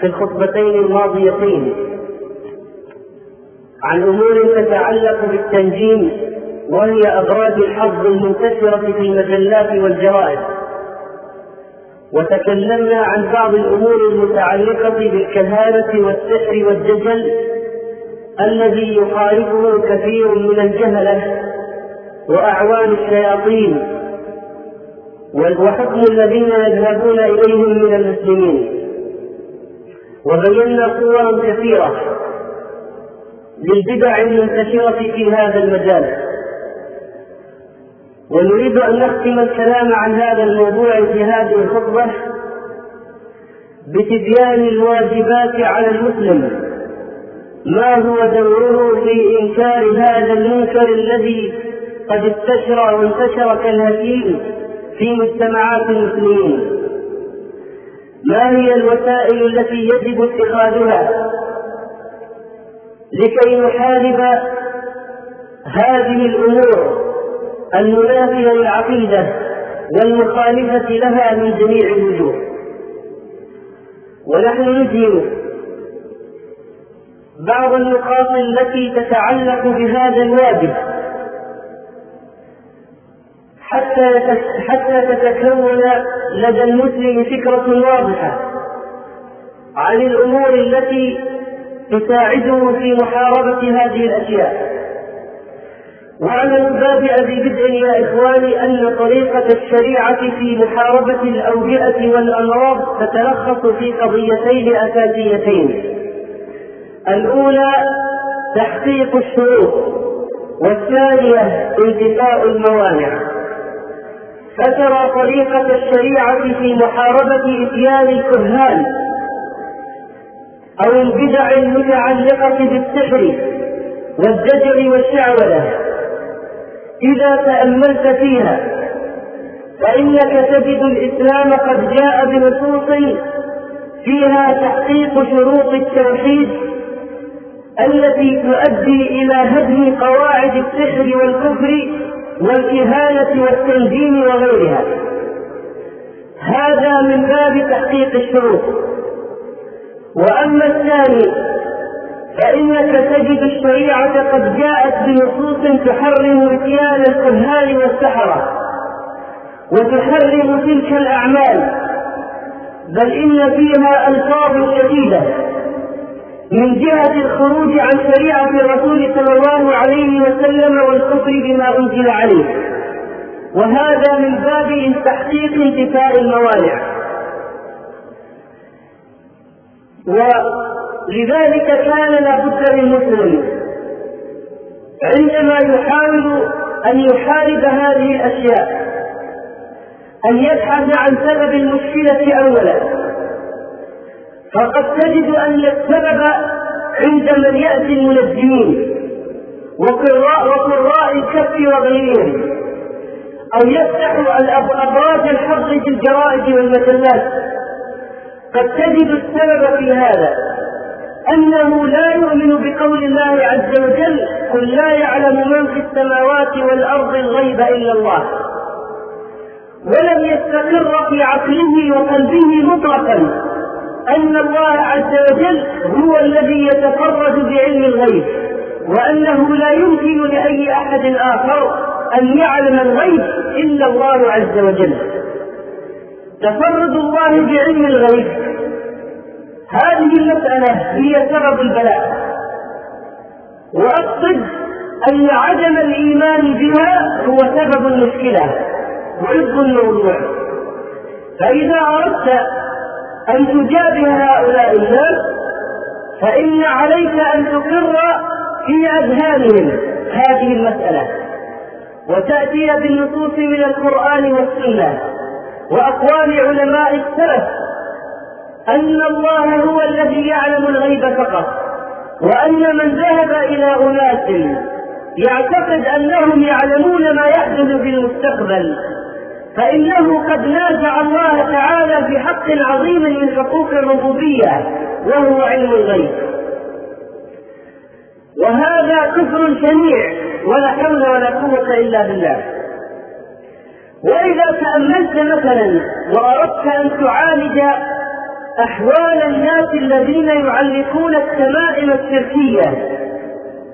في الخطبتين الماضيتين عن أمور تتعلق بالتنجيم وهي أغراض الحظ المنتشرة في المجلات والجرائد. وتكلمنا عن بعض الأمور المتعلقة بالكهانة والسحر والدجل الذي يخالفه كثير من الجهلة وأعوان الشياطين وحكم الذين يذهبون إليهم من المسلمين. وبينا صورا كثيرة للبدع المنتشرة في هذا المجال. ونريد أن نختم الكلام عن هذا الموضوع في هذه الخطبة بتبيان الواجبات على المسلم. ما هو دوره في إنكار هذا المنكر الذي قد استشرى وانتشر كالهشيم في مجتمعات المسلمين؟ ما هي الوسائل التي يجب اتخاذها لكي نحارب هذه الأمور المنافية للعقيدة والمخالفة لها من جميع الوجوه؟ ونحن نجمل بعض النقاط التي تتعلق بهذا الواجب. حتى حتى تتكون لدى المسلم فكرة واضحة عن الأمور التي تساعده في محاربة هذه الأشياء. وعلى الباب ببدء يا إخواني أن طريقة الشريعة في محاربة الأوبئة والأمراض تتلخص في قضيتين أساسيتين. الأولى تحقيق الشروط والثانية انتفاء الموانع. فترى طريقة الشريعة في محاربة إتيان الكهان أو البدع المتعلقة بالسحر والدجل والشعوذة إذا تأملت فيها فإنك تجد الإسلام قد جاء بنصوص فيها تحقيق شروط التوحيد التي تؤدي إلى هدم قواعد السحر والكفر والإهانة والتنجيم وغيرها. هذا من باب تحقيق الشروط. وأما الثاني فإنك تجد الشريعة قد جاءت بنصوص تحرم إتيان الكهان والسحرة وتحرم تلك الأعمال بل إن فيها ألفاظ شديدة. من جهة الخروج عن شريعة الرسول صلى الله عليه وسلم والكفر بما أنزل عليه. وهذا من باب تحقيق انتفاء الموانع. ولذلك كان لابد للمسلم عندما يحاول أن يحارب هذه الأشياء أن يبحث عن سبب المشكلة أولا. فقد تجد أن السبب عند من يأتي المنجمين وقراء وقراء الكف وغيرهم أو يفتح أبراج الحظ في الجرائد والمجلات قد تجد السبب في هذا أنه لا يؤمن بقول الله عز وجل قل لا يعلم من في السماوات والأرض الغيب إلا الله ولم يستقر في عقله وقلبه مطلقا. أن الله عز وجل هو الذي يتفرد بعلم الغيب وأنه لا يمكن لأي أحد آخر أن يعلم الغيب إلا الله عز وجل. تفرد الله بعلم الغيب. هذه المسألة هي سبب البلاء. وأقصد أن عدم الإيمان بها هو سبب المشكلة. وعز الموضوع فإذا أردت أن تجابه هؤلاء الناس فإن عليك أن تقر في أذهانهم هذه المسألة وتأتي بالنصوص من القرآن والسنة وأقوال علماء السلف أن الله هو الذي يعلم الغيب فقط وأن من ذهب إلى أناس يعتقد أنهم يعلمون ما يحدث في المستقبل. فإنه قد نازع الله تعالى في حق عظيم من حقوق الربوبية وهو علم الغيب. وهذا كفر شنيع ولا حول ولا قوة إلا بالله. وإذا تأملت مثلا وأردت أن تعالج أحوال الناس الذين يعلقون التمائم الشركية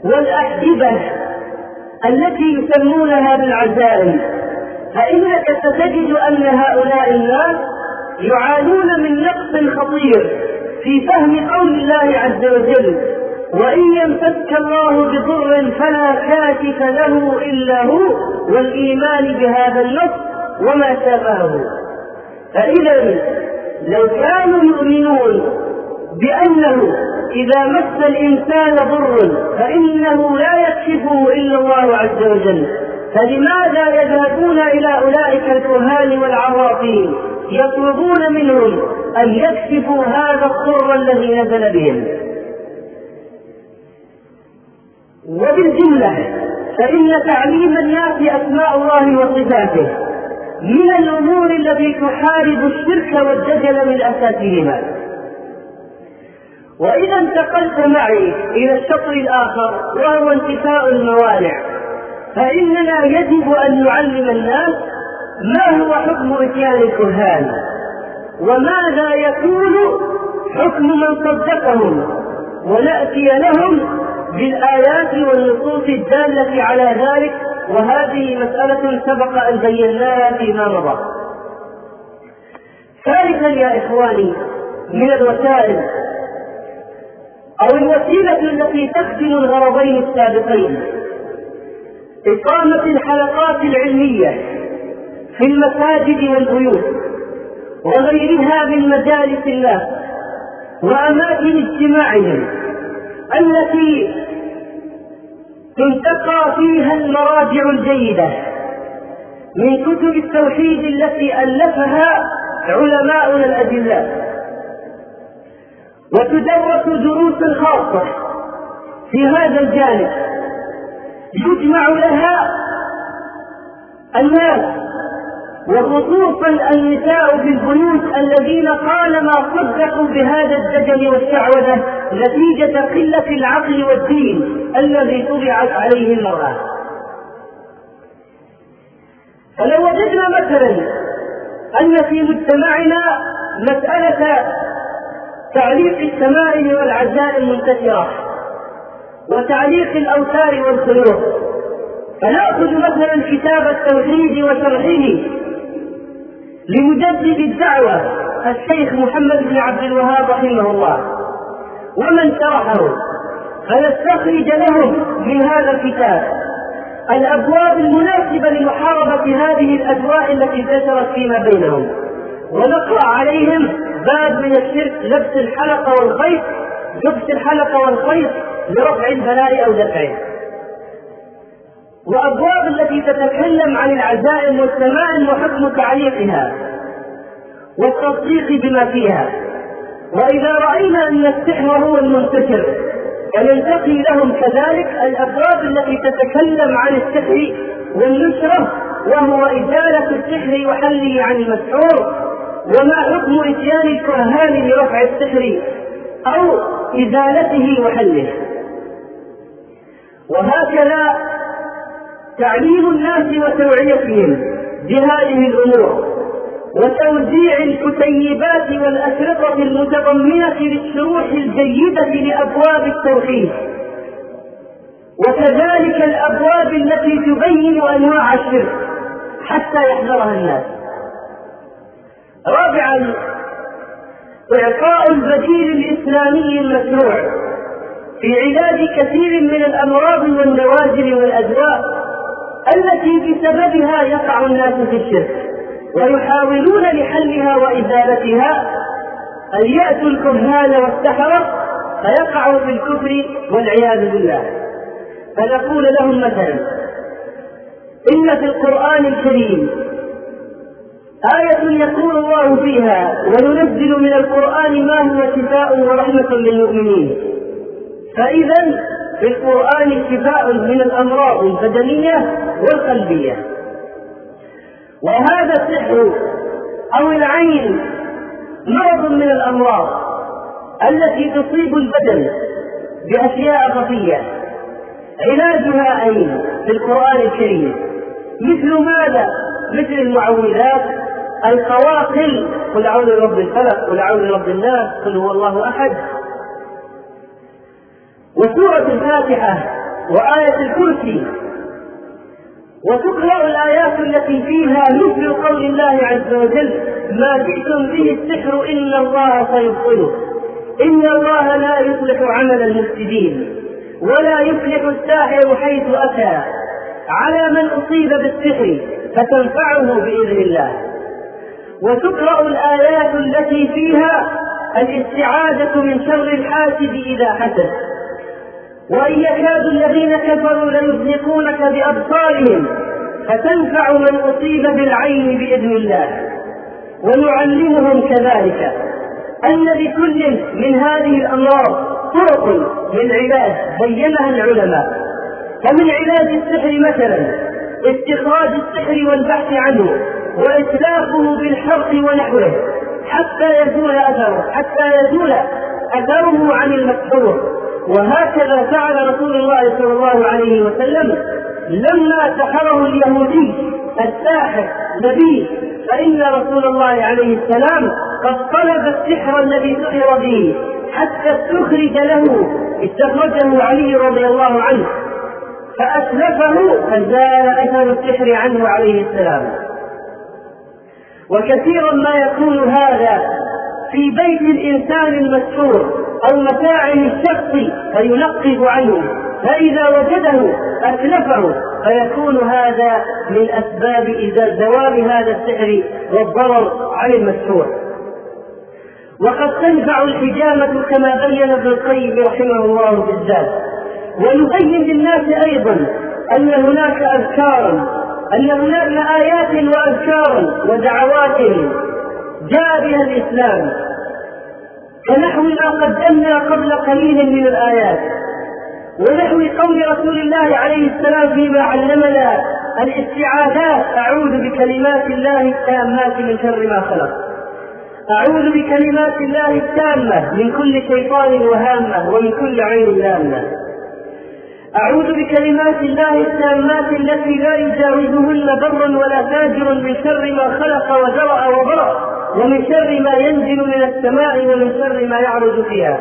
والأحدبة التي يسمونها بالعزائم فإنك ستجد أن هؤلاء الناس يعانون من نقص خطير في فهم قول الله عز وجل وإن يمسك الله بضر فلا كاشف له إلا هو والإيمان بهذا النص وما شابهه فإذا لو كانوا يؤمنون بأنه إذا مس الإنسان ضر فإنه لا يكشفه إلا الله عز وجل. فلماذا يذهبون إلى أولئك الكهان والعراقين يطلبون منهم أن يكشفوا هذا الضر الذي نزل بهم. وبالجملة فإن تعليم الناس أسماء الله وصفاته من الأمور التي تحارب الشرك والدجل من أساسهما. وإذا انتقلت معي إلى الشطر الآخر وهو انتفاء الموانع. فإننا يجب أن نعلم الناس ما هو حكم إتيان الكهان وماذا يكون حكم من صدقهم ونأتي لهم بالآيات والنصوص الدالة على ذلك وهذه مسألة سبق أن بيناها فيما مضى. ثالثا يا إخواني من الوسائل أو الوسيلة التي تخدم الغرضين السابقين إقامة الحلقات العلمية في المساجد والبيوت وغيرها من مجالس الناس وأماكن اجتماعهم التي تنتقى فيها المراجع الجيدة من كتب التوحيد التي ألفها علماؤنا الأجلاء وتدرس دروس خاصة في هذا الجانب. يجمع لها الناس وخصوصا النساء في البيوت الذين طالما صدقوا بهذا الدجل والشعوذة نتيجة قلة العقل والدين الذي طبعت عليه المرأة. فلو وجدنا مثلا أن في مجتمعنا مسألة تعليق التمائم والعزائم منتشرة وتعليق الأوتار والخيوط. فنأخذ مثلا كتاب التوحيد وشرحه لمجدد الدعوة الشيخ محمد بن عبد الوهاب رحمه الله. ومن شرحه فنستخرج لهم من هذا الكتاب الأبواب المناسبة لمحاربة هذه الأجواء التي انتشرت فيما بينهم. ونقرأ عليهم باب من الشرك لبس الحلقة والخيط لبس الحلقة والخيط لرفع البلاء أو دفعه وأبواب التي تتكلم عن العزائم والتمائم وحكم تعليقها والتصديق بما فيها. وإذا رأينا أن السحر هو المنتشر فننتقي لهم كذلك الأبواب التي تتكلم عن السحر والنشرة وهو إزالة السحر وحله عن المسحور. وما حكم إتيان الكهان لرفع السحر أو إزالته وحله؟ وهكذا تعليم الناس وتوعيتهم بهذه الأمور وتوزيع الكتيبات والأشرطة المتضمنة للشروح الجيدة لأبواب التوحيد. وكذلك الأبواب التي تبين أنواع الشرك حتى يحذرها الناس. رابعا إعطاء البديل الإسلامي المشروع. في علاج كثير من الأمراض والنوازل والأدواء التي بسببها يقع الناس في الشرك ويحاولون لحلها وإزالتها. أن يأتوا الكهان والسحرة؟ فيقعوا في الكفر والعياذ بالله. فنقول لهم مثلا إن في القرآن الكريم آية يقول الله فيها وننزل من القرآن ما هو شفاء ورحمة للمؤمنين. فإذا في القرآن شفاء من الأمراض البدنية والقلبية. وهذا السحر أو العين مرض من الأمراض التي تصيب البدن بأشياء خفية. علاجها أين؟ في القرآن الكريم. مثل ماذا؟ مثل المعوذات القواقل قل أعوذ برب الفلق قل أعوذ برب الناس قل هو الله أحد. وسورة الفاتحة وآية الكرسي. وتقرأ الآيات التي فيها مثل قول الله عز وجل ما جئتم به السحر إن الله سيبطله إن الله لا يصلح عمل المفسدين ولا يفلح الساحر حيث أتى. على من أصيب بالسحر فتنفعه بإذن الله. وتقرأ الآيات التي فيها الإستعاذة من شر الحاسد إذا حسد وإن يكاد الذين كفروا ليزلقونك بأبصارهم فتنفع من أصيب بالعين بإذن الله. ونعلمهم كذلك أن لكل من هذه الأمراض طرق للعلاج بينها العلماء. فمن علاج السحر مثلا استخراج السحر والبحث عنه وإتلافه بالحرق ونحوه حتى يزول أثره حتى يزول أثره عن المسحور وهكذا فعل رسول الله صلى الله عليه وسلم. لما سحره اليهودي الساحر نبي فإن رسول الله عليه السلام قد طلب السحر الذي سحر به حتى استخرج له استخرجه علي رضي الله عنه فأسلفه فزال أثر السحر عنه عليه السلام. وكثيرا ما يكون هذا في بيت الإنسان المسحور أو متاع الشخص فينقب عنه فإذا وجده أتلفه فيكون هذا من أسباب إذا زوال هذا السحر والضرر عن المسحور وقد تنفع الحجامة كما بين ابن القيم رحمه الله بالذات ونبين للناس أيضا أن هناك أذكارا أن هناك آيات وأذكارا ودعوات جاء بها الإسلام كنحو ما قدمنا قبل قليل من الآيات. ونحو قول رسول الله عليه السلام فيما علمنا الاستعاذات أعوذ بكلمات الله التامات من شر ما خلق. أعوذ بكلمات الله التامة من كل شيطان وهامة ومن كل عين لامة. أعوذ بكلمات الله التامات التي لا يجاوزهن بر ولا فاجر من شر ما خلق وزرع وبرأ ومن شر ما ينزل من السماء ومن شر ما يعرج فيها.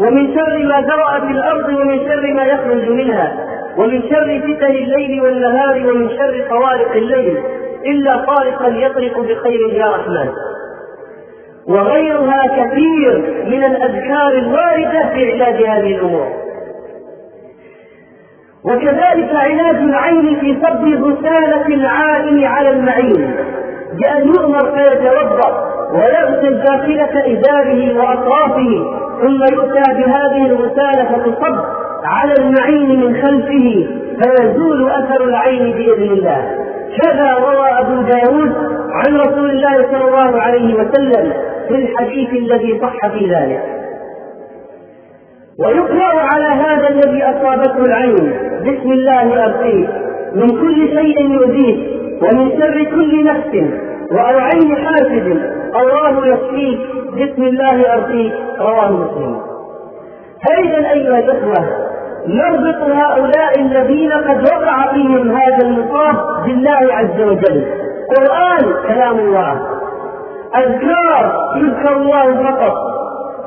ومن شر ما ذرأ في الأرض ومن شر ما يخرج منها. ومن شر فتن الليل والنهار ومن شر طوارق الليل. إلا طارقا يطرق بخير يا رحمن. وغيرها كثير من الأذكار الواردة في علاج هذه الأمور. وكذلك علاج العين في صب غسالة العائن على المعين. بأن يؤمر فيتوضأ ويغسل داخلة إزاره وأطرافه ثم يؤتى بهذه الغسالة فتصب على المعين من خلفه فيزول أثر العين بإذن الله. كذا روى أبو داود عن رسول الله صلى الله عليه وسلم في الحديث الذي صح في ذلك. ويقرأ على هذا الذي أصابته العين بسم الله أرقيك من كل شيء يؤذيك. ومن شر كل نفس وعن عين حاسد الله يشفيك بسم الله أرقيك رواه مسلم. فإذا أيها الإخوة نربط هؤلاء الذين قد وقع فيهم هذا المصاب بالله عز وجل. قرآن كلام الله. أذكار يذكر الله فقط.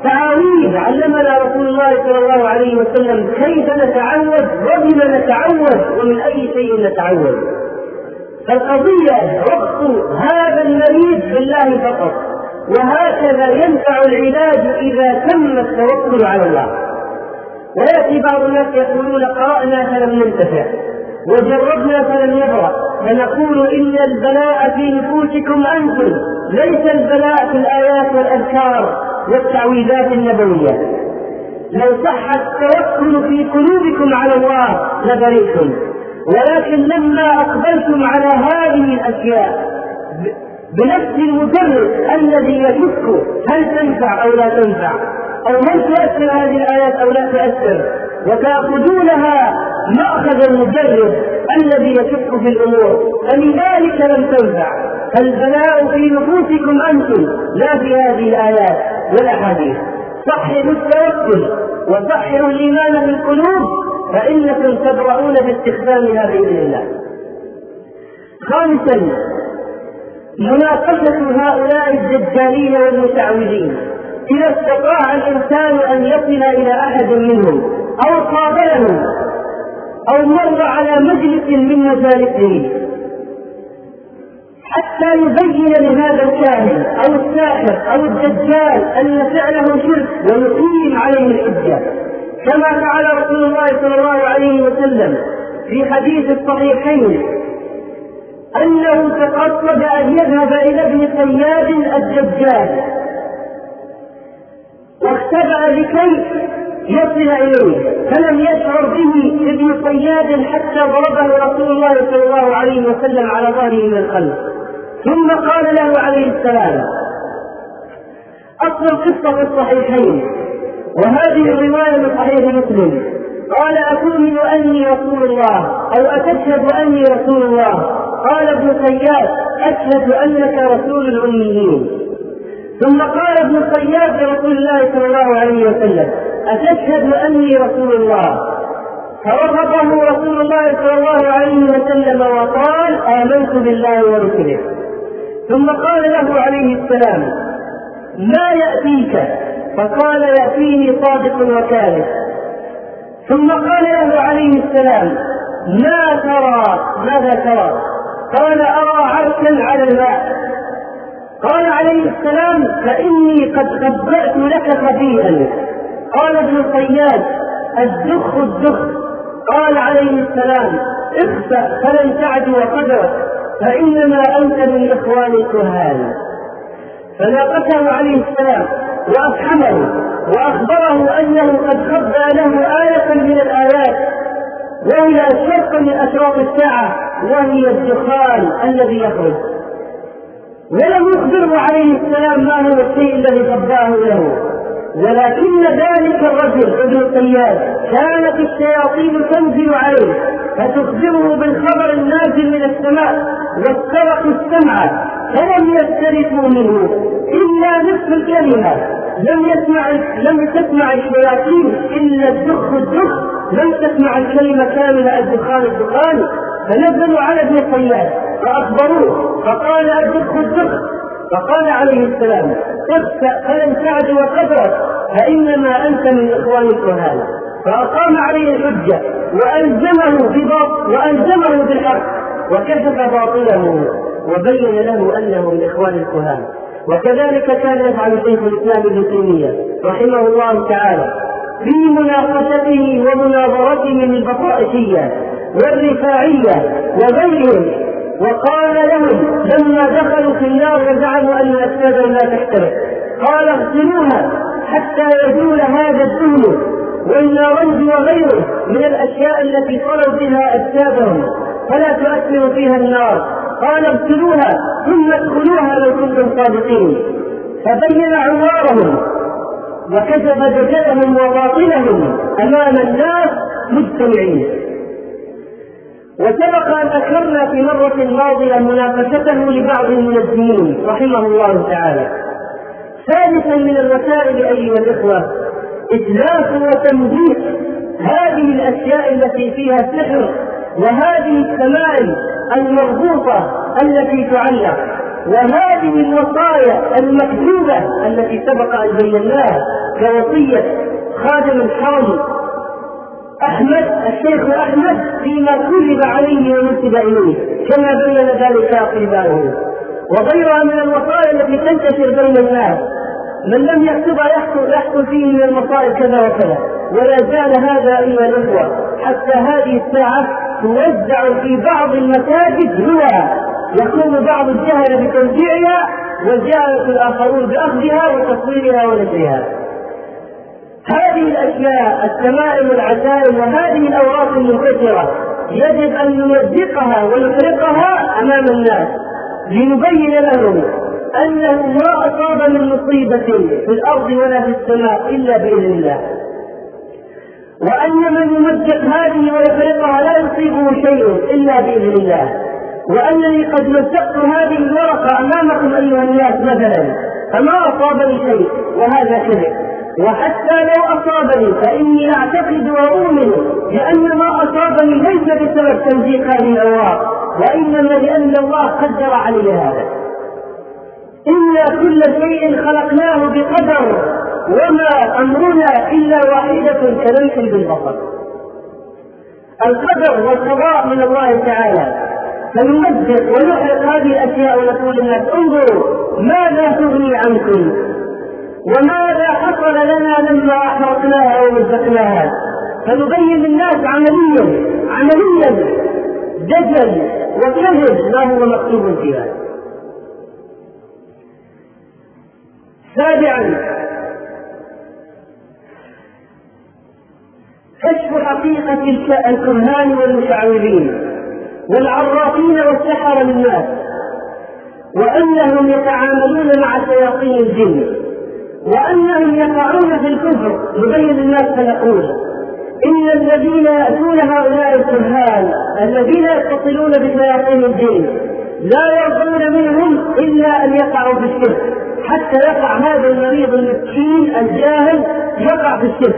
تعاويذ علمنا رسول الله صلى الله عليه وسلم كيف نتعوذ وبما نتعوذ ومن أي شيء نتعوذ. فالقضية ربط هذا المريض بالله فقط. وهكذا ينفع العلاج إذا تم التوكل على الله. ويأتي بعض الناس يقولون قرأنا فلم ننتفع. وجربنا فلم يبرأ. فنقول إن البلاء في نفوسكم أنتم. ليس البلاء في الآيات والأذكار والتعويذات النبوية. لو صح التوكل في قلوبكم على الله لبريتم. ولكن لما أقبلتم على هذه الأشياء بنفس المدرس الذي يشك هل تنفع أو لا تنفع؟ أو هل تؤثر هذه الآيات أو لا تؤثر؟ وتأخذونها مأخذ المجرد الذي يشك في الأمور فلذلك لم تنفع. فالبلاء في نفوسكم أنتم لا في هذه الآيات والأحاديث صححوا التوكل وصححوا الإيمان في القلوب فإنكم تبرؤون باستخدامها بإذن الله خامسا مناقشة هؤلاء الدجالين والمتعوذين. إذا استطاع الإنسان أن يصل إلى أحد منهم أو قابلهم أو مر على مجلس من مجالسه حتى يبين لهذا الكاهن أو الساحر أو الدجال أن فعله شرك ويقيم عليه الحجة. كما فعل رسول الله صلى الله عليه وسلم في حديث الصحيحين أنه تقصد أن يذهب إلى ابن صياد الدجال واختبأ لكي يصل إليه فلم يشعر به ابن صياد حتى ضربه رسول الله صلى الله عليه وسلم على ظهره من الخلف. ثم قال له عليه السلام أصل القصة في الصحيحين وهذه الرواية من صحيح مسلم. قال أتؤمن أني رسول الله أو أتشهد أني رسول الله. قال ابن صياد أشهد أنك رسول الأميين. ثم قال ابن صياد لرسول الله صلى الله عليه وسلم أتشهد أني رسول الله؟ فرفضه رسول الله صلى الله عليه وسلم وقال آمنت بالله ورسله. ثم قال له عليه السلام ما يأتيك؟ فقال يأتيني صادق وكاذب. ثم قال له عليه السلام ما ترى ماذا ترى قال أرى عرشا على الماء. قال عليه السلام فإني قد خبأت لك خبيئا. قال ابن صياد الدخ الدخ. قال عليه السلام اخسأ فلن تعدو قدرك فإنما أنت من إخوان الكهان. فناقشه عليه السلام وأفحمه وأخبره أنه قد خبأ له آية من الآيات وهي شرط من أشراط الساعة وهي الدخان الذي يخرج. ولم يخبره عليه السلام ما هو الشيء الذي خباه له. ولكن ذلك الرجل ابن القياد كانت الشياطين تنزل عليه. فتخبره بالخبر النازل من السماء واسترقوا السمع فلم يسترقوا منه إلا نصف الكلمة. لم يسمع لم تسمع الشياطين إلا الدخ الدخ. لم تسمع الكلمة كاملة الدخان الدخان. فنزلوا على ابن الصياد فأخبروه فقال الدخ الدخ. فقال عليه السلام اخسأ فلن تعد وقدرك فإنما أنت من إخوان الكهان فأقام عليه الحجة وألزمه وألزمه بالحق وكشف باطله وبين له أنه من إخوان الكهان. وكذلك كان يفعل شيخ الإسلام ابن تيمية رحمه الله تعالى في مناقشته ومناظرته البطائشية والرفاعية وغيرهم وقال لهم لما دخلوا في النار وزعموا أن اجسادهم لا تحترق قال اغسلوها حتى يزول هذا الدهن والنارنج وغيره من الأشياء التي صلوا بها أجسادهم فلا تؤثر فيها النار. قال اغسلوها ثم ادخلوها لو كنتم صادقين. فبين عوارهم وكشف جسدهم وباطنهم أمام الناس مجتمعين. وسبق أن أكرمنا في مرة ماضية مناقشته لبعض المنجمين رحمه الله تعالى. ثالثا من الوسائل أيها الإخوة إتلاف وتمزيق هذه الأشياء التي فيها سحر وهذه التمائم المربوطة التي تعلق وهذه الوصايا المكتوبة التي سبق أن بيناها كوصية خادم الحرم أحمد الشيخ أحمد فيما كتب عليه ونسب إليه كما بين ذلك أقربائه وغيرها من الوصايا التي تنتشر بين الناس من لم يكتبها يحصل يحصل فيه من المصائب كذا وكذا. ولا زال هذا ايها الاخوه حتى هذه الساعة توزع في بعض المساجد هو يقوم بعض الجهل بتوزيعها والجهله الآخرون بأخذها وتصويرها ونشرها هذه الأشياء التمائم والعزائم وهذه الأوراق المنتشرة يجب أن نمزقها ونفرقها أمام الناس لنبين لهم انه ما أصاب من مصيبة في الأرض ولا في السماء إلا بإذن الله. وأن من يمزق هذه ويفرقها لا يصيبه شيء إلا بإذن الله. وأنني قد مزقت هذه الورقة أمامكم أيها الناس مثلا فما أصابني شيء وهذا كذب. وحتى لو أصابني فإني أعتقد وأؤمن بأن ما أصابني ليس بسبب تمزيق هذه الأوراق وإنما لأن الله قدر علي هذا. إنا كل شيء خلقناه بقدر وما أمرنا إلا واحدة كلمح بالبصر. القدر والقضاء من الله تعالى. فنمزق ونحرق هذه الأشياء ونقول للناس انظروا ماذا تغني عنكم وماذا حصل لنا لما أحرقناها أو مزقناها فنبين للناس عمليا عمليا دجل وكذب ما هو مكتوب فيها. سابعا كشف حقيقة الكهان والمشعوذين والعرافين والسحرة للناس وأنهم يتعاملون مع شياطين الجن وأنهم يقعون في الكفر يبين الناس فيقول إن الذين يأتون هؤلاء الكهان الذين يتصلون بشياطين الدين لا يرضون منهم إلا أن يقعوا في الشرك. حتى يقع هذا المريض المسكين الجاهل يقع في الشرك.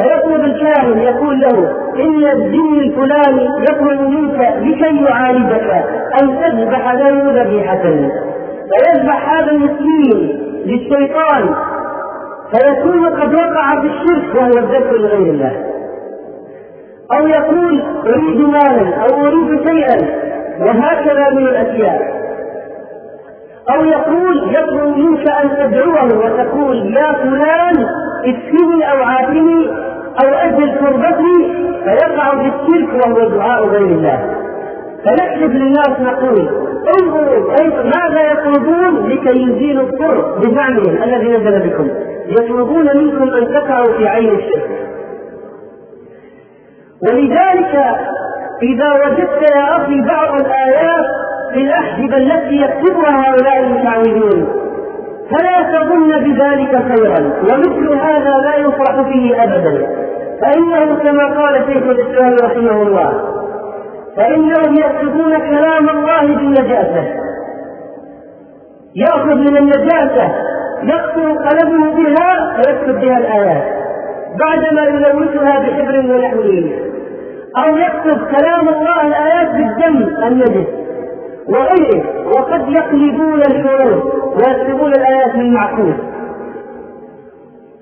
فيطلب الكاهن يقول له إن الدين الفلاني يطلب منك لكي يعالجك أن تذبح له ذبيحة. فيذبح هذا المسكين للشيطان. فيكون قد وقع في الشرك وهو الذكر لغير الله. أو يقول أريد مالا أو أريد شيئا. وهكذا من الأشياء. أو يقول يطلب منك أن تدعوه وتقول يا فلان اكفني أو عافني أو أجل كربتي فيقع في الشرك وهو دعاء غير الله. فنكشف للناس نقول انظروا ماذا يطلبون لكي يزيلوا الضر بزعمهم الذي نزل بكم؟ يطلبون منكم أن تقعوا في عين الشرك. ولذلك إذا وجدت يا أخي بعض الآيات الاحزبه التي يكتبها هؤلاء المتعودون. فلا تظن بذلك خيرا ومثل هذا لا يفرح فيه ابدا. فانه كما قال شيخ الإسلام رحمه الله فإنهم يكتبون كلام الله بالنجاسة. يأخذ من النجاسة يقتل قلمه بها فيكتب بها الآيات. بعدما يلوثها بحبر ونحوه. أو يكتب كلام الله الآيات بالدم النجس. وغيره. وقد يقلبون الحروف ويكتبون الآيات بالمعقول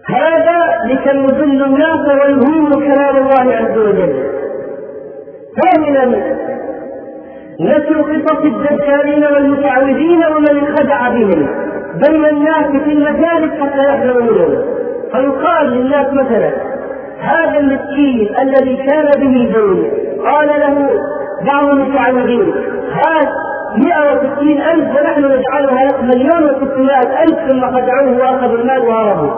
هذا لكي يضل الناس ويهينوا كلام الله عز وجل. ثامنا نشر قصص الدجالين والمتعوذين ومن انخدع بهم. بين الناس في المجالس حتى يحذروا منه فيقال للناس مثلا هذا المسكين الذي كان به دين قال له بعض المتعودين. هات 160 ألف ونحن نجعلها مليون و600 ألف ثم خدعوه وأخذوا المال وهربوا.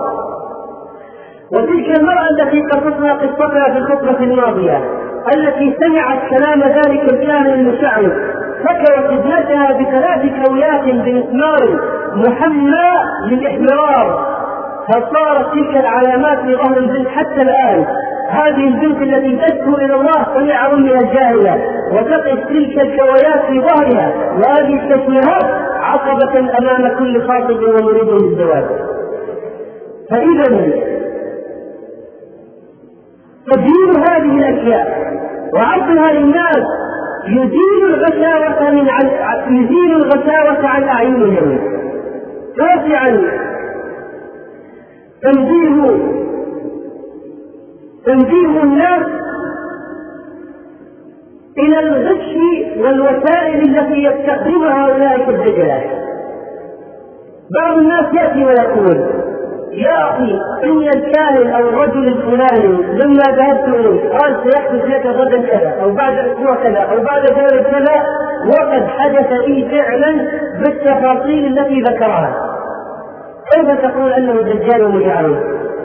وتلك المرأة التي قصصنا قصتها في الخطبة الماضية التي سمعت كلام ذلك الكاهن المشعوذ فكرت ابنتها بثلاث كويات بمسمار محمى للإحمرار. فصارت تلك العلامات في ظهر البنت حتى الآن. هذه البنت التي تشكو إلى الله سمع امها الجاهله وتقف تلك الكويات في ظهرها. وهذه التشويهات عقبة أمام كل خاطب ومريد للزواج. فإذا تبيين هذه الأشياء وعرضها للناس يزيل الغشاوة من عن يزيل الغشاوة عن أعينهم تاسعا تنبيه تنبيه الناس إلى الغش والوسائل التي يستخدمها أولئك الدجلات بعض الناس يأتي ويقول يا أخي إن الكاهن أو الرجل الفلاني لما ذهبت إليه قال سيحدث لك غدا كذا أو بعد أسبوع كذا أو بعد ذلك كذا وقد حدث لي فعلا بالتفاصيل التي ذكرها. كيف تقول أنه دجال ومجعل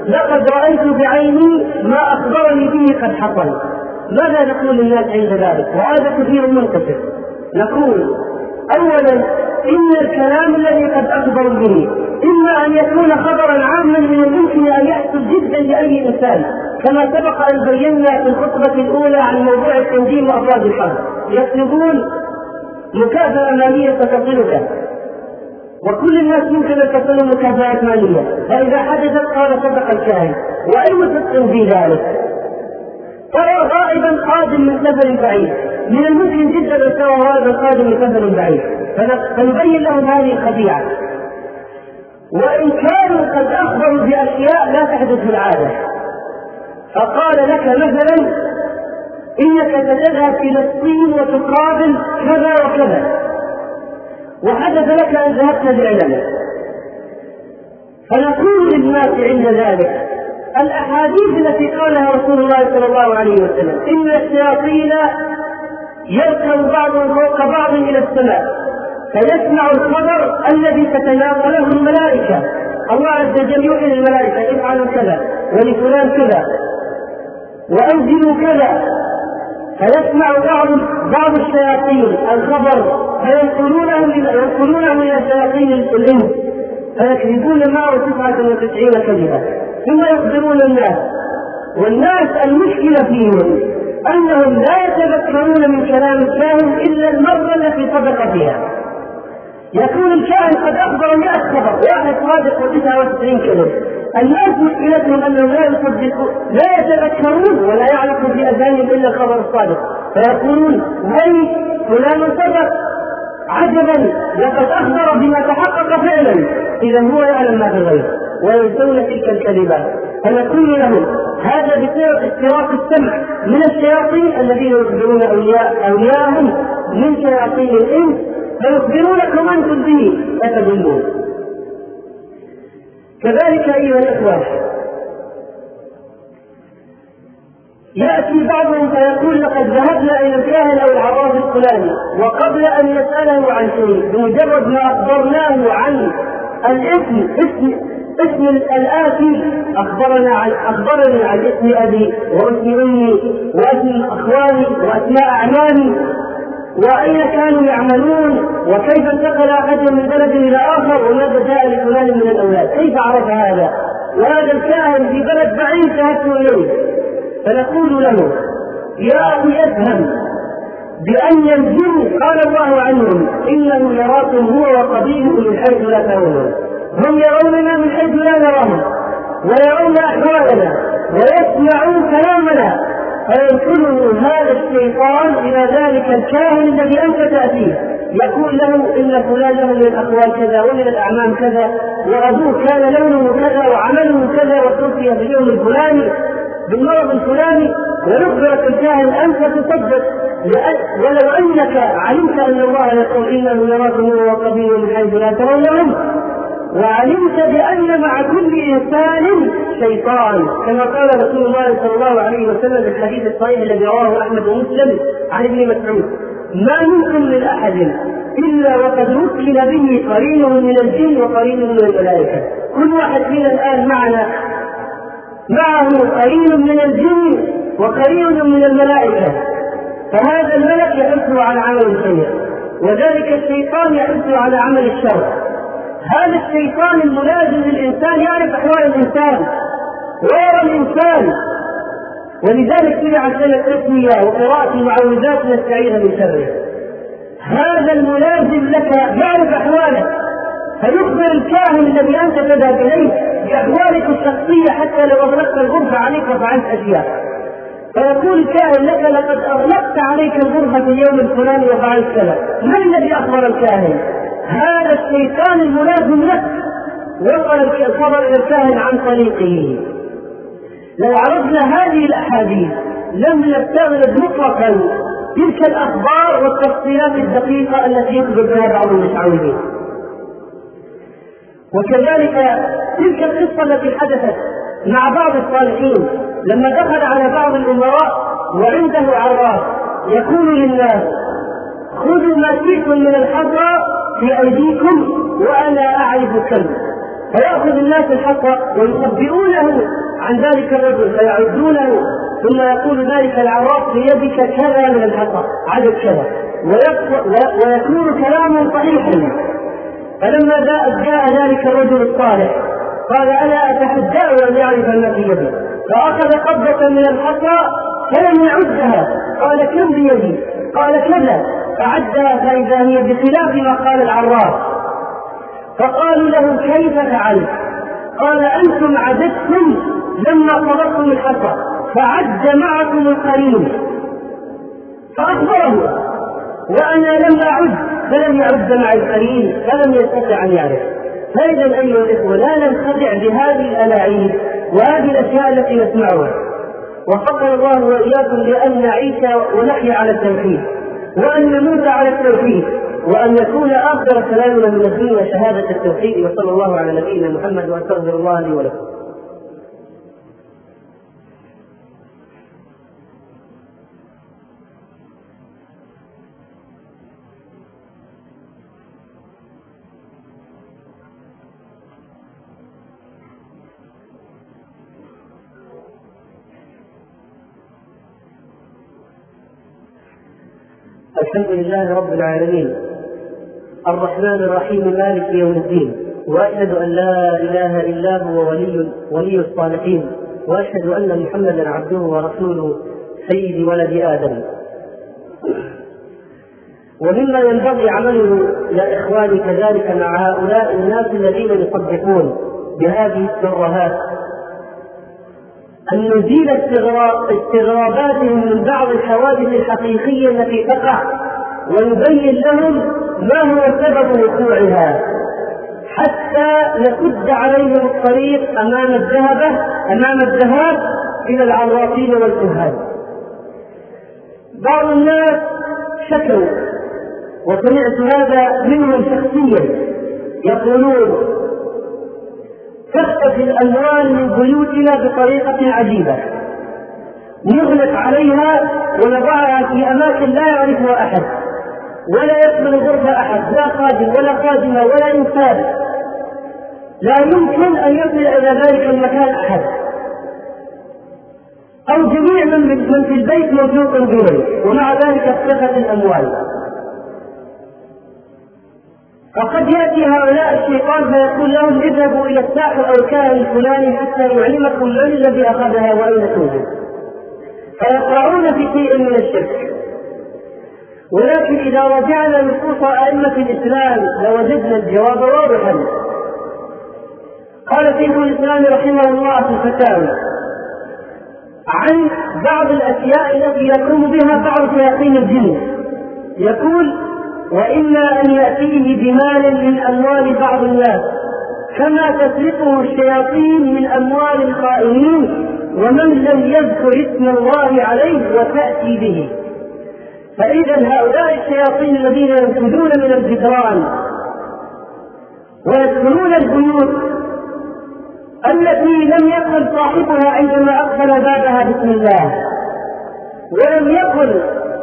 لقد رأيت بعيني ما أخبرني به قد حصل. ماذا نقول للناس عند ذلك؟ وهذا كثير منتشر. نقول اولا إن الكلام الذي قد اخبروا به إما أن يكون خبرا عاما من الممكن أن يحصل جدا لأي إنسان كما سبق أن بينا في الخطبة الأولى عن موضوع التنجيم وأفراد الحرب. يطلبون مكافأة مالية تصلك وكل الناس يمكن أن تصل مكافأة مالية. فإذا حدثت قال صدق الكاهن. واي صدق في ذلك. ترى غائبا قادم من سفر بعيد. من الممكن جدا ان ترى غائبا قادم من سفر بعيد. فنبين لهم هذه الخديعه وإن كانوا قد أخبروا بأشياء لا تحدث في العادة. فقال لك مثلا إنك ستذهب إلى الصين وتقابل كذا وكذا. وحدث لك أن ذهبت بعلمك. فنقول للناس عند ذلك الأحاديث التي قالها رسول الله صلى الله عليه وسلم. إن الشياطين يركب بعضهم فوق بعض إلى السماء. فيسمع الخبر الذي تتناوله الملائكة. الله عز وجل يوحي للملائكه افعلوا كذا ولفلان كذا وأنزلوا كذا. فيسمع بعض بعض الشياطين الخبر فينقلونه ينقلونه إلى شياطين الإنس. فيكذبون معه تسعة وتسعين كذبة. ثم يخبرون الناس. والناس المشكلة فيهم أنهم لا يتذكرون من كلام الكاهن إلا المرة التي صدق فيها. يكون الكاهن قد أخبر مئة خبر واحد صادق وتسعة وتسعين كلمة الناس مشكلتهم أنهم لا يصدقون لا يتذكرون ولا يعرفوا في أذانهم إلا الخبر الصادق. فيقولون وي فلان صدق عجبا لقد أخبر بما تحقق فعلا. إذا هو يعلم ما في الغيب. وينسون تلك الكلمات فنقول لهم هذا بسبب استراق السمع. من الشياطين الذين يخبرون اولياء أولياءهم من شياطين الإنس فيخبرونكم أنتم به فتضلون كذلك أيها الإخوة يأتي بعضهم فيقول لقد ذهبنا إلى الكاهن أو العراف الفلاني وقبل أن يسأله عن شيء بمجرد ما أخبرناه عن الاسم اسم اسم الآتي أخبرنا عن أخبرني عن اسم أبي واسم أمي واسم أخواني وأسماء أعمامي وأين كانوا يعملون وكيف انتقل أحدهم من بلد إلى آخر وماذا جاء لفلان من الأولاد؟ كيف عرف هذا؟ وهذا الكاهن في بلد بعيد ذهبت إليه. فنقول له يا أخي افهم بأن ينزلوا قال الله عنهم إنه يراكم هو وقبيله من حيث لا ترونه هم يروننا من حيث لا نراهم ويرون أحوالنا ويسمعون كلامنا. فينقله هذا الشيطان إلى ذلك الكاهن الذي أنت تأتيه. يقول له إن فلان له من الأقوال كذا ومن الاعمام كذا وأبوه كان لونه كذا وعمله كذا وتوفي في اليوم الفلاني بالمرض الفلاني. ونخبرك الكاهن أنت تصدق. ولو أنك علمت أن الله يقول إنه يراكم هو وقبيله من حيث لا ترونهم. وعلمت بأن مع كل إنسان شيطان كما قال رسول الله صلى الله عليه وسلم في الحديث الصحيح الذي رواه أحمد ومسلم عن ابن مسعود ما منكم من أحد إلا وقد وكل به قرينه من الجن وقرينه من الملائكة. كل واحد فينا الآن معنا معه قرين من الجن وقرين من الملائكة. فهذا الملك يحث على عمل الخير وذلك الشيطان يحث على عمل الشر. هذا الشيطان الملازم للإنسان يعرف أحوال الإنسان ويرى الإنسان. ولذلك شرعت لنا التسمية وقراءة المعوذات نستعيذ من شره. هذا الملازم لك يعرف أحوالك فيخبر الكاهن الذي أنت تذهب إليه بأحوالك الشخصية حتى لو أغلقت الغرفة عليك وفعلت أشياء. فيقول الكاهن لك لقد أغلقت عليك الغرفة في اليوم الفلاني وفعلت كذا. من الذي أخبر الكاهن؟ هذا الشيطان الملازم لك وصل الخبر إلى الكاهن عن طريقه. لو عرفنا هذه الأحاديث لم نستغرب مطلقا تلك الأخبار والتفصيلات الدقيقة التي يخبر بها بعض المتعودين وكذلك تلك القصة التي حدثت مع بعض الصالحين لما دخل على بعض الأمراء وعنده عراف يقول للناس خذوا ما شئتم من الحصى في أيديكم وأنا أعرف كم فيأخذ الناس الحصى ويخبئونه عن ذلك الرجل فيعدونه ثم يقول ذلك العراف بيدك كذا من الحصى عدد كذا. ويكون كلامه صحيحا. فلما جاء, جاء ذلك الرجل الصالح قال أنا اتحداه أن يعرف ما في يدي فأخذ قبضة من الحصى فلم يعدها. قال كم بيدي؟ قال كذا. فعدها فاذا هي بخلاف ما قال العراف فقالوا له كيف فعلت؟ قال أنتم عددتم لما قبضتم الحصى فعد معكم القرين. فأخبره وأنا لم أعد فلم يعد مع القرين فلم يستطع أن يعرف. فإذا أيها الإخوة لا ننخدع بهذه الألاعيب وهذه الأشياء التي نسمعها. وفقنا الله وإياكم لأن نعيش ونحيا على التوحيد. وأن نموت على التوحيد وأن يكون آخر كلامنا من الدنيا شهادة التوحيد وصلى الله على نبينا محمد وأستغفر الله لي ولكم. الحمد لله رب العالمين. الرحمن الرحيم مالك يوم الدين. وأشهد أن لا إله إلا هو ولي ولي الصالحين. وأشهد أن محمدا عبده ورسوله سيد ولد آدم. ومما ينبغي عمله يا إخواني كذلك مع هؤلاء الناس الذين يصدقون بهذه الترهات أن نزيل استغراباتهم من بعض الحوادث الحقيقية التي تقع ونبين لهم ما هو سبب وقوعها. حتى نسد عليهم الطريق أمام الذهبة أمام الذهاب إلى العرافين والكهان. بعض الناس شكوا وسمعت هذا منهم شخصيا يقولون تختفي الأموال من بيوتنا بطريقة عجيبة. نغلق عليها ونضعها في أماكن لا يعرفها أحد. ولا يقبل غرفة أحد لا خادم ولا خادمة ولا إنسان. لا يمكن أن يصل إلى ذلك المكان أحد. أو جميع من من في البيت موجود به ومع ذلك اختفت الأموال. وقد يأتي هؤلاء الشيطان فيقول لهم اذهبوا إلى الساحر أو الكاهن الفلاني حتى يعلمكم من الذي أخذها وأين توجد فيقعون في شيء من الشرك. ولكن إذا رجعنا نصوص أئمة الإسلام لوجدنا الجواب واضحا. قال شيخ الإسلام رحمه الله في الفتاوى عن بعض الأشياء التي يقوم بها بعض شياطين الجن. يقول وإما أن يأتيه بمال من أموال بعض الناس كما تسرقه الشياطين من أموال القائمين ومن لم يذكر اسم الله عليه وتأتي به. فإذا هؤلاء الشياطين الذين ينفذون من الجدران ويدخلون البيوت التي لم يقل صاحبها عندما أقبل بابها بسم الله ولم يقل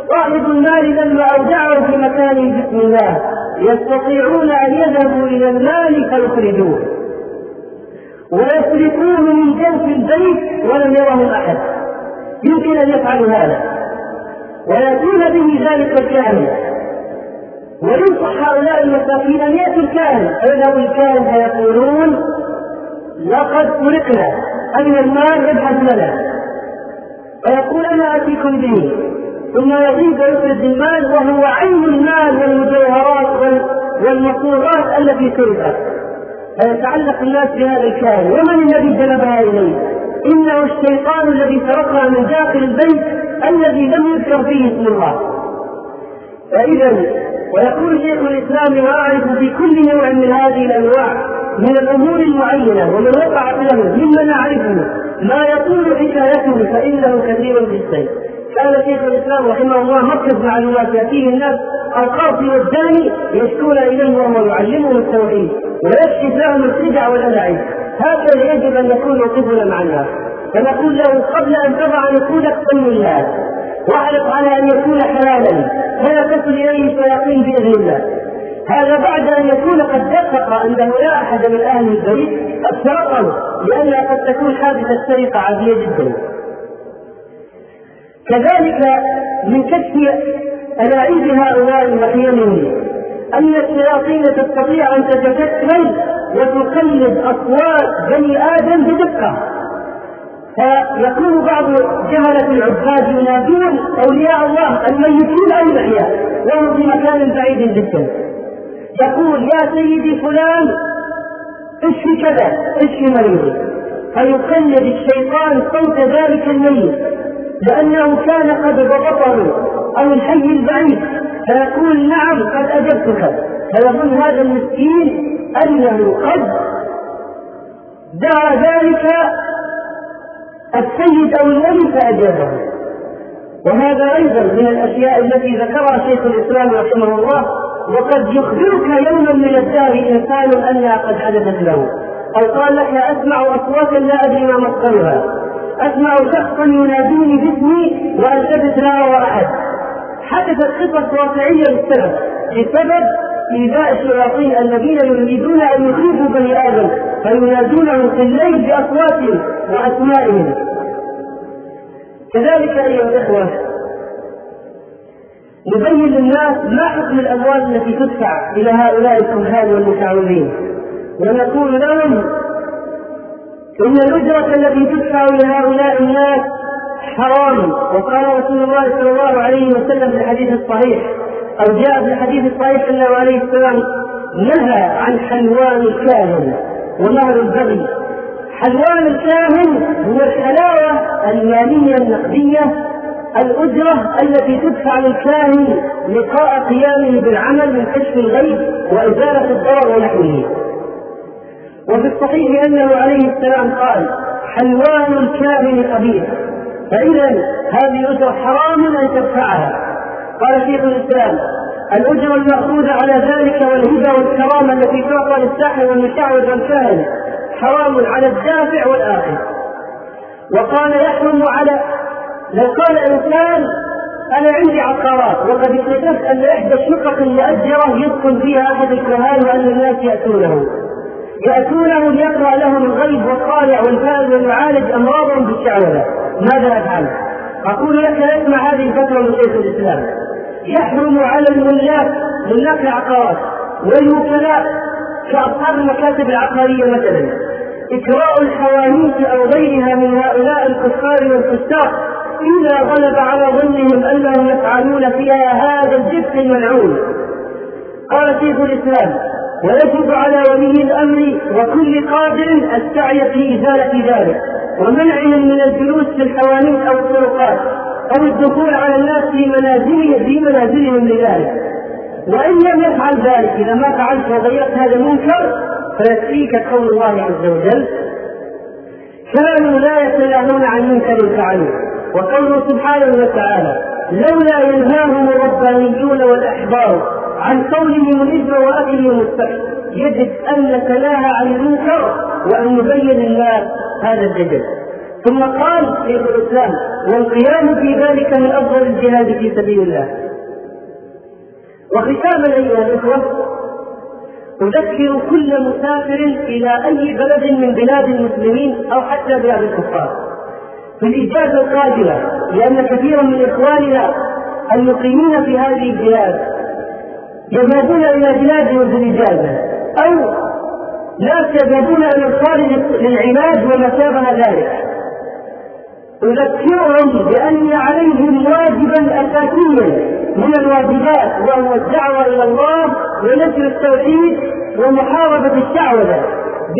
صاحب المال لما أودعه في مكانه بسم الله. يستطيعون أن يذهبوا إلى المال فيخرجوه ويسرقوه من جوف البيت ولم يره أحد. يمكن أن يفعلوا هذا. ويأتون به ذلك الكاهن. وينصح هؤلاء المساكين أن يأتوا الكاهن. فيذهب الكاهن فيقولون لقد سرقنا. أين المال ابحث لنا. فيقول أنا آتيكم به. ثم يغيب ويفرد المال وهو عين المال والمجوهرات والمصورات التي سرقت فيتعلق الناس بهذا الكائن. ومن الذي جلبها إليه؟ إنه الشيطان الذي سرقها من داخل البيت الذي لم يذكر فيه اسم الله. فإذا ويقول شيخ الإسلام وأعرف في كل نوع من هذه الأنواع من الأمور المعينة ومن وقعت له ممن أعرفه. ما يطول حكايته فإنه كثير جدا كان شيخ الإسلام رحمه الله مركز معلومات. يأتيه الناس القاصي والداني يشكون إليه وهو يعلمهم التوحيد ويكشف لهم الخدع والالاعيب هكذا يجب أن يكون موقفنا مع الناس. فنقول له قبل أن تضع نقودك سم الله واحرص على أن يكون حلالا فلا تصل إليه الشياطين بإذن الله. هذا بعد أن يكون قد دقق انه لا أحد من أهل البيت قد سرقه لأنها قد تكون حادثة سرقة عادية جدا. كذلك من كشف ألاعيب هؤلاء وحيلهم أن الشياطين تستطيع أن تتشكل وتقلد أصوات بني آدم بدقة. فيكون بعض جهلة العباد ينادون أولياء الله الميتين أو الأحياء وهم في مكان بعيد جدا. يقول يا سيدي فلان اشفي كذا؟ اشفي مريضي فيقلد الشيطان صوت ذلك الميت. لأنه كان قد ضبطه أو الحي البعيد فيقول نعم قد أجبتك. فيظن هذا المسكين أنه قد دعا ذلك السيد أو الولي فأجابه. وهذا أيضا من الأشياء التي ذكرها شيخ الإسلام رحمه الله وقد يخبرك يوما من الدار إنسان أنها قد حدثت له. أو قال لك أسمع أصواتا لا أدري ما مصدرها. أسمع شخصا يناديني باسمي والتفت لا ارى احد حدثت قصص واقعية للسبب بسبب إيذاء الشياطين الذين يريدون أن يخيفوا بني آدم فينادونهم في الليل بأصواتهم وأسمائهم. كذلك أيها الإخوة نبين للناس ما حكم الأموال التي تدفع إلى هؤلاء الكهان والمشعوذين ونقول لهم إن الأجرة التي تدفع لهؤلاء الناس حرام. وقال رسول الله صلى الله عليه وسلم في الحديث الصحيح أو جاء في الحديث الصحيح أنه عليه السلام نهى عن حلوان الكاهن ومهر البغي. حلوان الكاهن هو الحلاوة المالية النقدية الأجرة التي تدفع للكاهن لقاء قيامه بالعمل من كشف الغيب وإزالة الضرر ونحوه. وفي الصحيح أنه عليه السلام قال حلوان الكاهن قبيح فإذا هذه اجره حرام أن تدفعها قال شيخ الإسلام الأجرة المأخوذة على ذلك والهبة والكرامة التي تعطى للساحر والمشعوذ والكاهن حرام على الدافع والاخذ وقال يحرم على لو قال انسان أنا عندي عقارات وقد اكتشفت أن إحدى الشقق المؤجره يسكن فيها أحد الكهان وان الناس ياتونه يأتونه ليقرأ لهم الغيب والطالع والفائز ويعالج أمراضهم بالشعوذة ماذا أفعل؟ أقول لك اسمع هذه الفترة من شيخ الإسلام. يحرم على الملاك ملاك العقارات والوكلاء كأصحاب المكاتب العقارية مثلا. إكراء الحوانيت أو غيرها من هؤلاء الكفار والفساق إذا غلب على ظنهم أنهم يفعلون فيها هذا الجبس الملعون قال شيخ الإسلام ويجب على ولي الأمر وكل قادر السعي في إزالة ذلك ومنعهم من الجلوس في الحوانيت أو الطرقات أو الدخول على الناس في منازلهم في منازلهم لذلك. وإن لم يفعل ذلك إذا ما فعلت وغيرت هذا المنكر فيكفيك قول الله عز وجل كانوا لا يتناهون عن منكر فعلوه وقوله سبحانه وتعالى لولا ينهاهم الربانيون والأحبار عن قولهم الاثم واكلهم السحت يجب أن نتناهى عن المنكر وأن نبين للناس هذا الجدل. ثم قال شيخ الإسلام والقيام في ذلك من أفضل الجهاد في سبيل الله. وختاما ايها الاخوه أذكر كل مسافر إلى أي بلد من بلاد المسلمين أو حتى بلاد الكفار. في الاجازه القادمة لأن كثيرا من إخواننا المقيمين في هذه البلاد يذهبون إلى بلادهم الاجازه أو ناس يذهبون إلى الخارج للعلاج وما شابه ذلك. أذكرهم بأن عليهم واجبا اساسيا من الواجبات وهو الدعوة إلى الله ونشر التوحيد ومحاربة الشعوذة.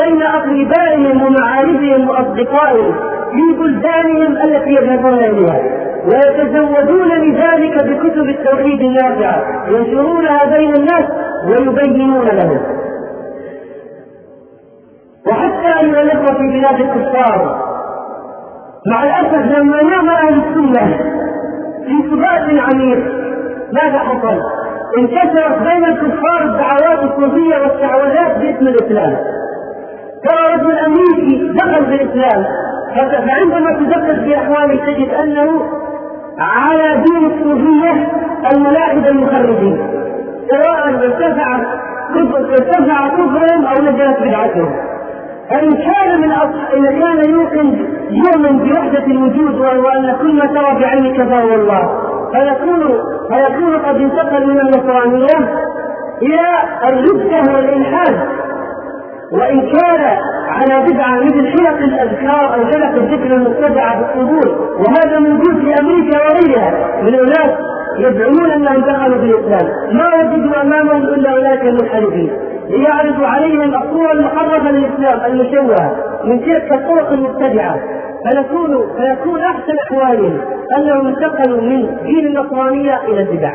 بين أقربائهم ومعارفهم وأصدقائهم في بلدانهم التي يذهبون إليها. ويتزودون لذلك بكتب التوحيد النافعة ينشرونها بين الناس ويبينون لهم. وحتى أيها الإخوة في بلاد الكفار مع الأسف لما نام أهل السنة في سبات عميق ماذا حصل؟ انتشرت بين الكفار الدعوات الصوفية والشعوذات باسم الإسلام. ترى رجل امريكي دخل في الإسلام. فعندما تدقق في أحواله تجد أنه على دين الصوفية الملاحده المخرجين. سواء ارتفع ارتفع كفرهم أو نزلت بدعتهم. فإن كان من. إذا كان يوقن يؤمن بوحدة الوجود وأن كل ما ترى بعينك فهو الله. فيكون فيكون قد انتقل من النصرانية إلى الردة والإلحاد. وإن كان على بدعة مثل حلق الأذكار أو حلق الذكر المتبعة بالقبور وهذا موجود في أمريكا وغيرها من أناس يزعمون أنهم دخلوا في الإسلام. ما وجدوا أمامهم إلا أولئك المنحرفين. ليعرض عليهم الصورة المحرفة للإسلام المشوهة من تلك الطرق المبتدعة. فنكون فيكون أحسن أحوالهم أنهم انتقلوا من دين النصرانية إلى البدع.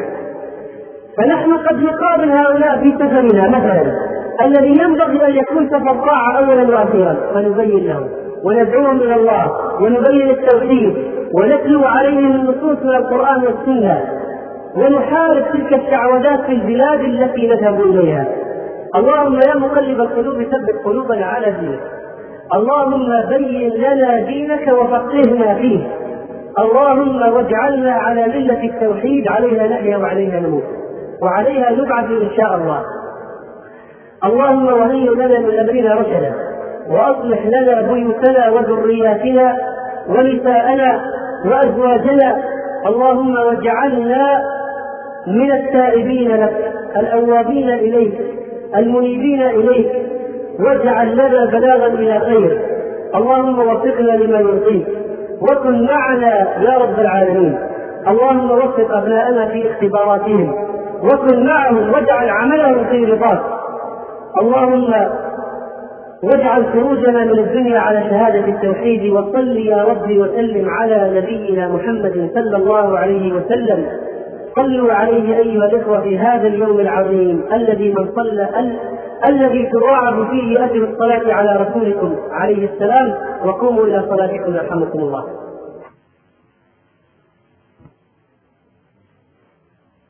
فنحن قد نقابل هؤلاء في سفرنا مثلا الذي ينبغي أن يكون سفر طاعة أولا وأخيرا فنبين لهم وندعوهم إلى الله ونبين التوحيد ونتلو عليهم النصوص من القرآن والسنة ونحارب تلك الشعوذات في البلاد التي نذهب إليها. اللهم يا مقلب القلوب ثبت قلوبنا على دينك. اللهم بين لنا دينك وفقهنا فيه. اللهم واجعلنا على ملة التوحيد عليها نحيا وعليها نموت. وعليها نبعث إن شاء الله. اللهم وهيئ لنا من أمرنا رشدا وأصلح لنا بيوتنا وذرياتنا ونساءنا وأزواجنا. اللهم واجعلنا من التائبين لك الأوابين إليك المنيبين إليك واجعل لنا بلاغا إلى خير. اللهم وفقنا لما يرضيك وكن معنا يا رب العالمين. اللهم وفق أبناءنا في اختباراتهم وكن معهم واجعل عملهم في رضاك. اللهم واجعل خروجنا من الدنيا على شهادة التوحيد وصل يا ربي وسلم على نبينا محمد صلى الله عليه وسلم. صلوا عليه أيها الإخوة في هذا اليوم العظيم الذي من صلى ال... الذي تضاعف فيه اجر الصلاة على رسولكم عليه السلام. وقوموا إلى صلاتكم يرحمكم الله.